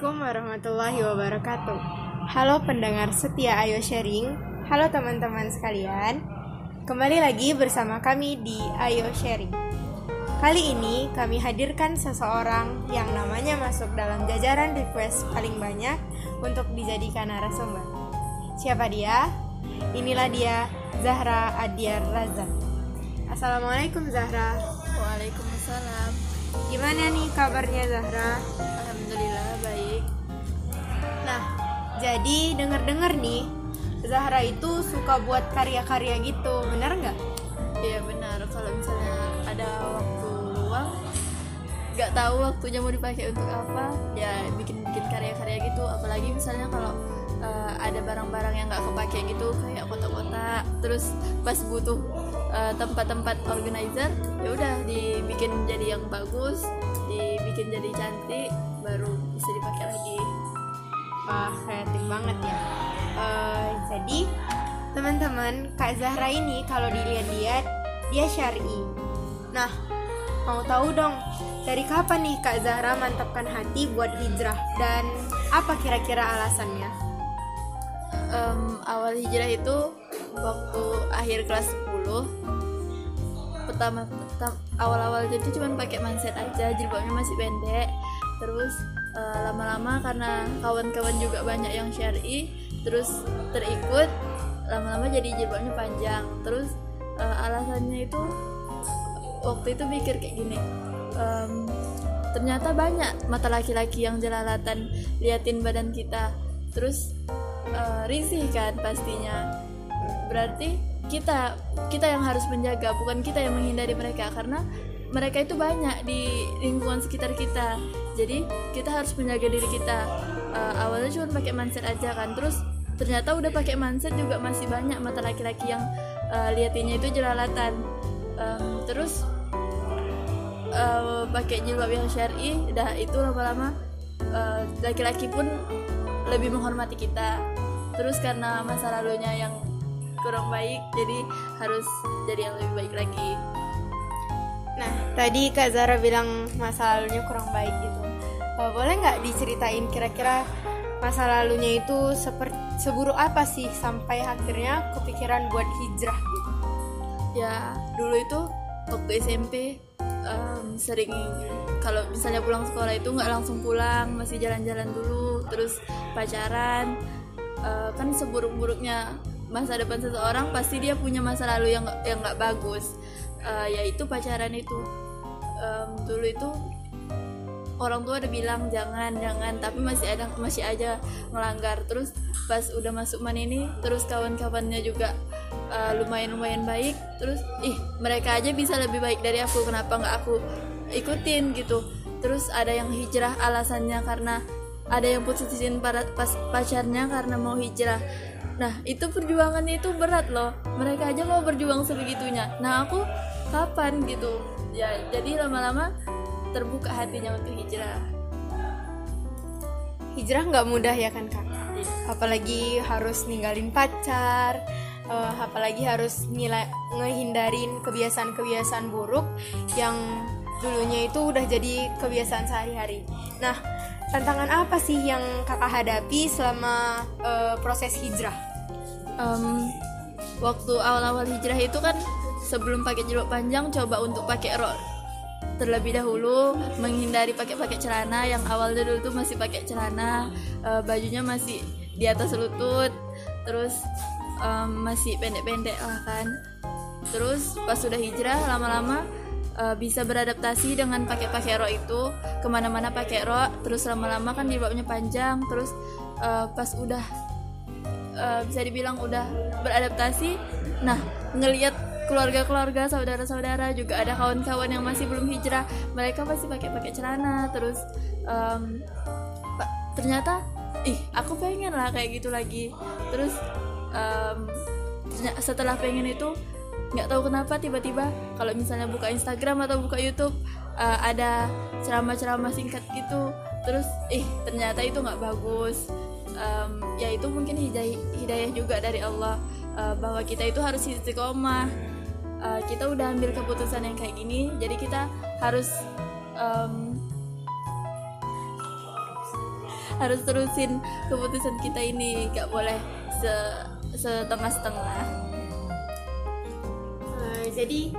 Assalamualaikum warahmatullahi wabarakatuh. Halo pendengar setia Ayo Sharing. Halo teman-teman sekalian. Kembali lagi bersama kami di Ayo Sharing. Kali ini kami hadirkan seseorang yang namanya masuk dalam jajaran request paling banyak untuk dijadikan narasumber. Siapa dia? Inilah dia Zahra Adiar Raza. Assalamualaikum Zahra. Waalaikumsalam. Gimana nih kabarnya Zahra? Jadi denger-denger nih, Zahra itu suka buat karya-karya gitu, bener nggak? Iya benar. Kalau misalnya ada waktu luang, nggak tahu waktunya mau dipakai untuk apa, ya bikin-bikin karya-karya gitu. Apalagi misalnya kalau uh, ada barang-barang yang nggak kepake gitu, kayak kotak-kotak. Terus pas butuh uh, tempat-tempat organizer, ya udah dibikin jadi yang bagus, dibikin jadi cantik, baru bisa dipakai lagi. Wah, kreatif banget ya. Eh, jadi, teman-teman, Kak Zahra ini kalau dilihat-lihat, dia syari. Nah, mau tahu dong, dari kapan nih Kak Zahra mantapkan hati buat hijrah dan apa kira-kira alasannya? Em, awal hijrah itu waktu akhir kelas 10 pertama pertam- awal-awal itu cuma pakai manset aja jilbabnya masih pendek terus eh, lama-lama karena kawan-kawan juga banyak yang syari terus terikut lama-lama jadi jilbabnya panjang. Terus eh, alasannya itu waktu itu mikir kayak gini em, ternyata banyak mata laki-laki yang jelalatan liatin badan kita. Terus eh, risih kan pastinya. Berarti kita kita yang harus menjaga bukan kita yang menghindari mereka. Karena mereka itu banyak di lingkungan sekitar kita. Jadi kita harus menjaga diri kita. Eh, awalnya cuma pakai manset aja kan. Terus ternyata udah pakai manset juga masih banyak mata laki-laki yang eh, liatinnya itu jelalatan. Em, terus eh, pakai jilbab yang syari dah itu lama-lama eh, laki-laki pun lebih menghormati kita. Terus karena masa lalunya yang kurang baik jadi harus jadi yang lebih baik lagi Nah, tadi Kak Zahra bilang masa lalunya kurang baik gitu. Eh, boleh nggak diceritain kira-kira masa lalunya itu seperti seburuk apa sih sampai akhirnya kepikiran buat hijrah gitu? ya dulu itu waktu SMP em, sering kalau misalnya pulang sekolah itu nggak langsung pulang masih jalan-jalan dulu terus pacaran Eh, kan seburuk-buruknya masa depan seseorang pasti dia punya masa lalu yang yang nggak bagus Eh, yaitu pacaran itu. Em, dulu itu orang tua udah bilang jangan jangan. Tapi masih ada masih aja melanggar terus pas udah masuk man ini terus kawan-kawannya juga uh, lumayan lumayan baik. Terus ih mereka aja bisa lebih baik dari aku. Kenapa nggak aku ikutin? Gitu. Terus ada yang hijrah alasannya karena ada yang putusin para pas pacarnya karena mau hijrah. Nah itu perjuangannya itu berat loh. Mereka aja mau berjuang sebegitunya. Nah aku kapan gitu ya jadi lama-lama terbuka hatinya untuk hijrah Hijrah nggak mudah ya kan kak? Apalagi harus ninggalin pacar, eh, apalagi harus ngila- ngehindarin kebiasaan-kebiasaan buruk yang dulunya itu udah jadi kebiasaan sehari-hari. Nah, tantangan apa sih yang kakak hadapi selama eh, proses hijrah? Em, waktu awal-awal hijrah itu kan sebelum pakai jilbab panjang coba untuk pakai rok. Terlebih dahulu menghindari pakai-pakai celana yang awalnya dulu tuh masih pakai celana eh, bajunya masih di atas lutut terus em, masih pendek-pendek lah kan. Terus pas sudah hijrah lama-lama eh, bisa beradaptasi dengan pakai-pakai rok itu. Ke mana-mana pakai rok terus lama-lama kan jilbabnya panjang terus eh, pas udah eh, bisa dibilang udah beradaptasi nah ngelihat keluarga-keluarga saudara-saudara juga ada kawan-kawan yang masih belum hijrah. Mereka masih pakai pakai celana terus pa- ternyata ih aku pengen lah kayak gitu lagi. Terus ternya- setelah pengen itu nggak tahu kenapa tiba-tiba kalau misalnya buka Instagram atau buka YouTube eh, ada ceramah-ceramah singkat gitu. Terus ih ternyata itu nggak bagus. Em, ya itu mungkin hidayah, hidayah juga dari Allah eh, bahwa kita itu harus istiqomah Eh, kita udah ambil keputusan yang kayak gini jadi kita harus em, harus terusin keputusan kita ini. Nggak boleh se setengah-setengah. Eh, jadi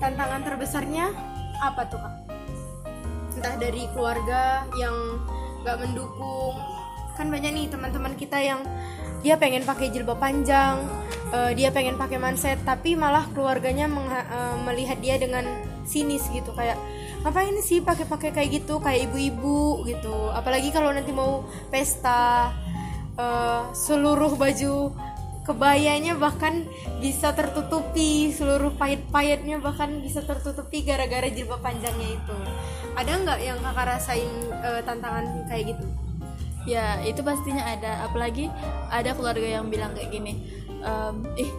tantangan terbesarnya apa tuh kak? Entah dari keluarga yang nggak mendukung, kan banyak nih teman-teman kita yang dia pengen pakai jilbab panjang, eh, dia pengen pakai manset, tapi malah keluarganya eh, melihat dia dengan sinis gitu. Kayak ngapain sih pakai-pakai kayak gitu? Kayak ibu-ibu gitu. Apalagi kalau nanti mau pesta eh, seluruh baju kebayanya bahkan bisa tertutupi seluruh payet-payetnya bahkan bisa tertutupi gara-gara jilbab panjangnya itu. Ada nggak yang kakak rasain eh, tantangan kayak gitu? Ya itu pastinya ada. Apalagi ada keluarga yang bilang kayak gini "Em, ih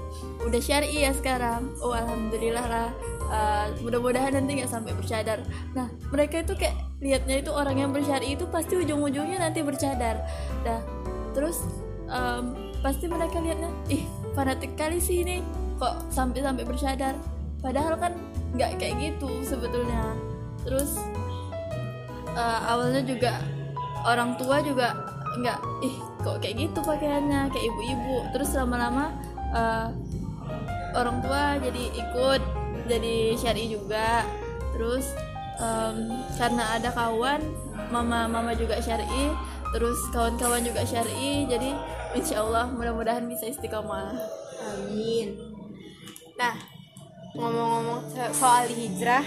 udah syari ya sekarang. Oh alhamdulillah lah. Eh, mudah-mudahan nanti nggak sampai bercadar. Nah mereka itu kayak lihatnya itu orang yang bersyari itu pasti ujung-ujungnya nanti bercadar. Dah terus em, pasti mereka lihatnya ih fanatik kali sih ini kok sampai-sampai bercadar. Padahal kan nggak kayak gitu sebetulnya. Terus eh, awalnya juga orang tua juga nggak ih kok kayak gitu pakaiannya kayak ibu-ibu. Terus lama-lama eh, orang tua jadi ikut jadi syari juga. Terus em, karena ada kawan mama mama juga syari terus kawan-kawan juga syari. Jadi insya Allah mudah-mudahan bisa istiqomah. Amin. Nah ngomong-ngomong so- soal hijrah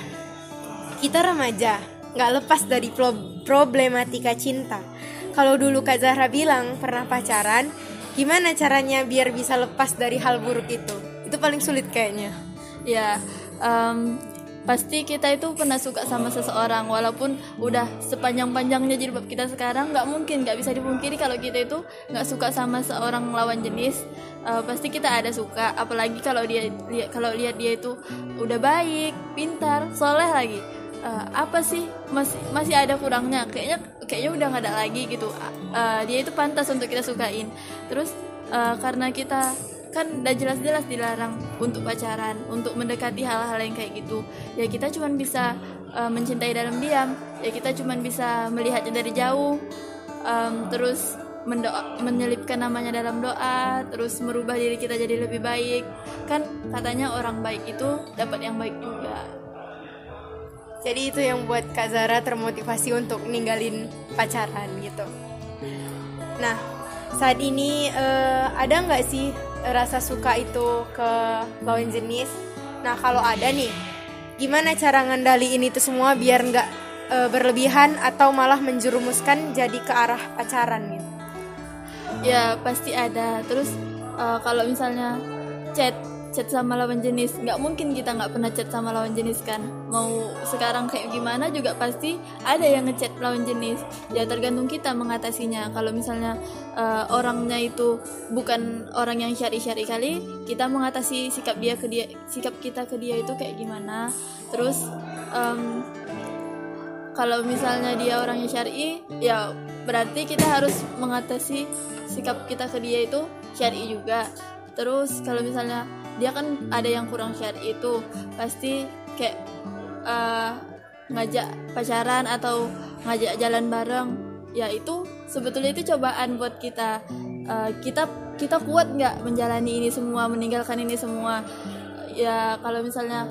kita remaja nggak lepas dari pro- problematika cinta kalau dulu kak Zahra bilang pernah pacaran gimana caranya biar bisa lepas dari hal buruk itu? Itu paling sulit kayaknya. Ya em, pasti kita itu pernah suka sama seseorang walaupun udah sepanjang-panjangnya jilbab kita sekarang nggak mungkin nggak bisa dipungkiri kalau kita itu nggak suka sama seorang lawan jenis. Eh, pasti kita ada suka apalagi kalau dia lihat kalau lihat dia itu udah baik pintar soleh lagi. Eh, apa sih? Masih masih ada kurangnya? Kayaknya kayaknya udah nggak ada lagi gitu Eh, dia itu pantas untuk kita sukain terus eh, karena kita kan udah jelas-jelas dilarang untuk pacaran, untuk mendekati hal-hal yang kayak gitu. Ya kita cuma bisa uh, mencintai dalam diam. Ya kita cuma bisa melihatnya dari jauh. Um, terus mendoa, menyelipkan namanya dalam doa, terus merubah diri kita jadi lebih baik. Kan katanya orang baik itu dapat yang baik juga. Jadi itu yang buat kak Zahra termotivasi untuk ninggalin pacaran gitu. Nah saat ini eh, ada nggak sih rasa suka itu ke lawan jenis? Nah kalau ada nih gimana cara ngendaliin itu semua biar nggak eh, berlebihan atau malah menjerumuskan jadi ke arah pacaran gitu? Ya pasti ada. Terus uh, kalau misalnya chat chat sama lawan jenis, nggak mungkin kita nggak pernah chat sama lawan jenis kan. Mau sekarang kayak gimana juga pasti ada yang ngechat lawan jenis. Ya tergantung kita mengatasinya. Kalau misalnya uh, orangnya itu bukan orang yang syari-syari kali, kita mengatasi sikap dia ke dia, sikap kita ke dia itu kayak gimana. Terus em, kalau misalnya dia orangnya syari ya berarti kita harus mengatasi sikap kita ke dia itu syari juga terus kalau misalnya dia kan ada yang kurang syari itu pasti kayak eh, ngajak pacaran atau ngajak jalan bareng. Ya itu sebetulnya itu cobaan buat kita. Eh, kita kita kuat nggak menjalani ini semua meninggalkan ini semua? Ya kalau misalnya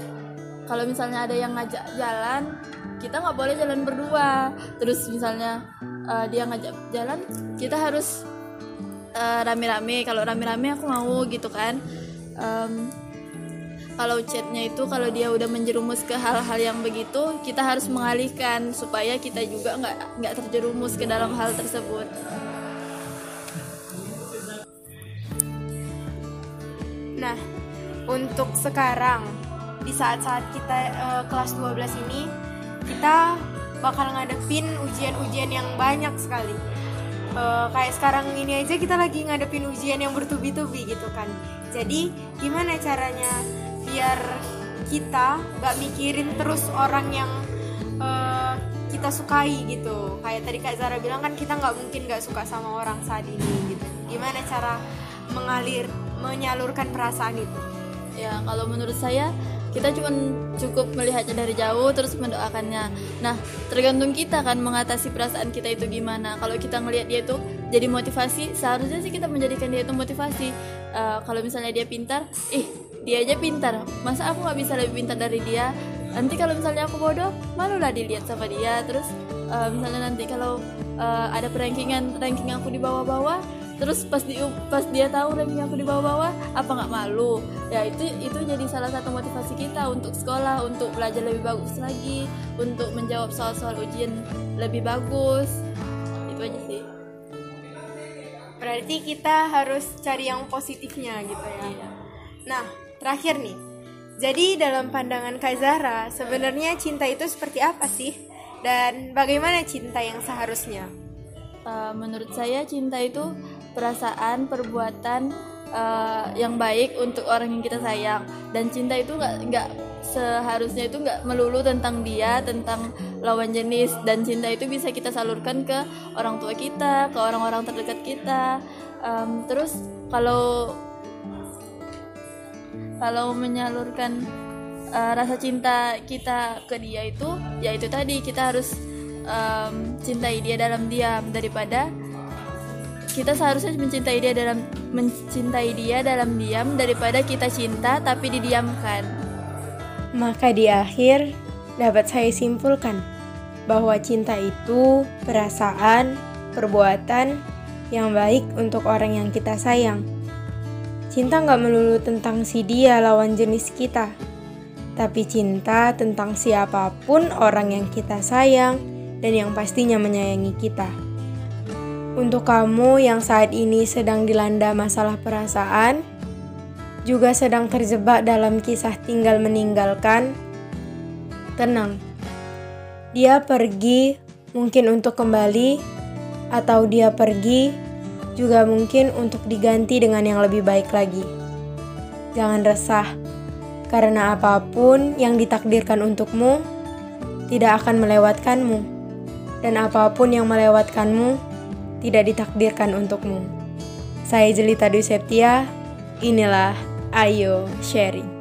kalau misalnya ada yang ngajak jalan kita nggak boleh jalan berdua. Terus misalnya uh, dia ngajak jalan kita harus uh, rame-rame. Kalau rame-rame aku mau gitu kan Em, kalau chatnya itu kalau dia udah menjerumus ke hal-hal yang begitu kita harus mengalihkan supaya kita juga nggak nggak terjerumus ke dalam hal tersebut Nah, untuk sekarang di saat-saat kita eh, kelas 12 ini kita bakal ngadepin ujian-ujian yang banyak sekali. Eh, kayak sekarang ini aja kita lagi ngadepin ujian yang bertubi-tubi gitu kan. Jadi gimana caranya biar kita nggak mikirin terus orang yang eh, kita sukai gitu. Kayak tadi Kak Zara bilang kan kita nggak mungkin nggak suka sama orang saat ini gitu. Gimana cara mengalir menyalurkan perasaan itu? ya kalau menurut saya kita cuma cukup melihatnya dari jauh terus mendoakannya. Nah tergantung kita kan mengatasi perasaan kita itu gimana. Kalau kita ngelihat dia itu jadi motivasi seharusnya sih kita menjadikan dia itu motivasi. Uh, kalau misalnya dia pintar ih dia aja pintar. Masa aku nggak bisa lebih pintar dari dia? Nanti kalau misalnya aku bodoh malulah dilihat sama dia. Terus uh, misalnya nanti kalau uh, ada perankingan ranking aku di bawah-bawah terus pas di pas dia tahu ranking aku di bawah-bawah apa nggak malu? Ya itu itu jadi salah satu motivasi kita untuk sekolah untuk belajar lebih bagus lagi untuk menjawab soal-soal ujian lebih bagus. Itu aja sih. Berarti kita harus cari yang positifnya gitu ya. Iya. nah terakhir nih. Jadi dalam pandangan Kak Zahra sebenarnya cinta itu seperti apa sih? Dan bagaimana cinta yang seharusnya? Uh, menurut saya cinta itu perasaan perbuatan uh, yang baik untuk orang yang kita sayang. Dan cinta itu nggak nggak seharusnya itu nggak melulu tentang dia tentang lawan jenis. Dan cinta itu bisa kita salurkan ke orang tua kita ke orang-orang terdekat kita. Um, terus kalau kalau menyalurkan uh, rasa cinta kita ke dia itu ya itu tadi kita harus um, cintai dia dalam diam daripada kita seharusnya mencintai dia dalam mencintai dia dalam diam daripada kita cinta tapi didiamkan. Maka di akhir dapat saya simpulkan bahwa cinta itu perasaan, perbuatan yang baik untuk orang yang kita sayang. Cinta nggak melulu tentang si dia lawan jenis kita, tapi cinta tentang siapa pun orang yang kita sayang dan yang pastinya menyayangi kita. Untuk kamu yang saat ini sedang dilanda masalah perasaan, juga sedang terjebak dalam kisah tinggal meninggalkan, tenang. Dia pergi mungkin untuk kembali, atau dia pergi juga mungkin untuk diganti dengan yang lebih baik lagi. Jangan resah, karena apa pun yang ditakdirkan untukmu tidak akan melewatkanmu, dan apa pun yang melewatkanmu tidak ditakdirkan untukmu. Saya Jelita Dwi Septia, inilah Ayo Sharing.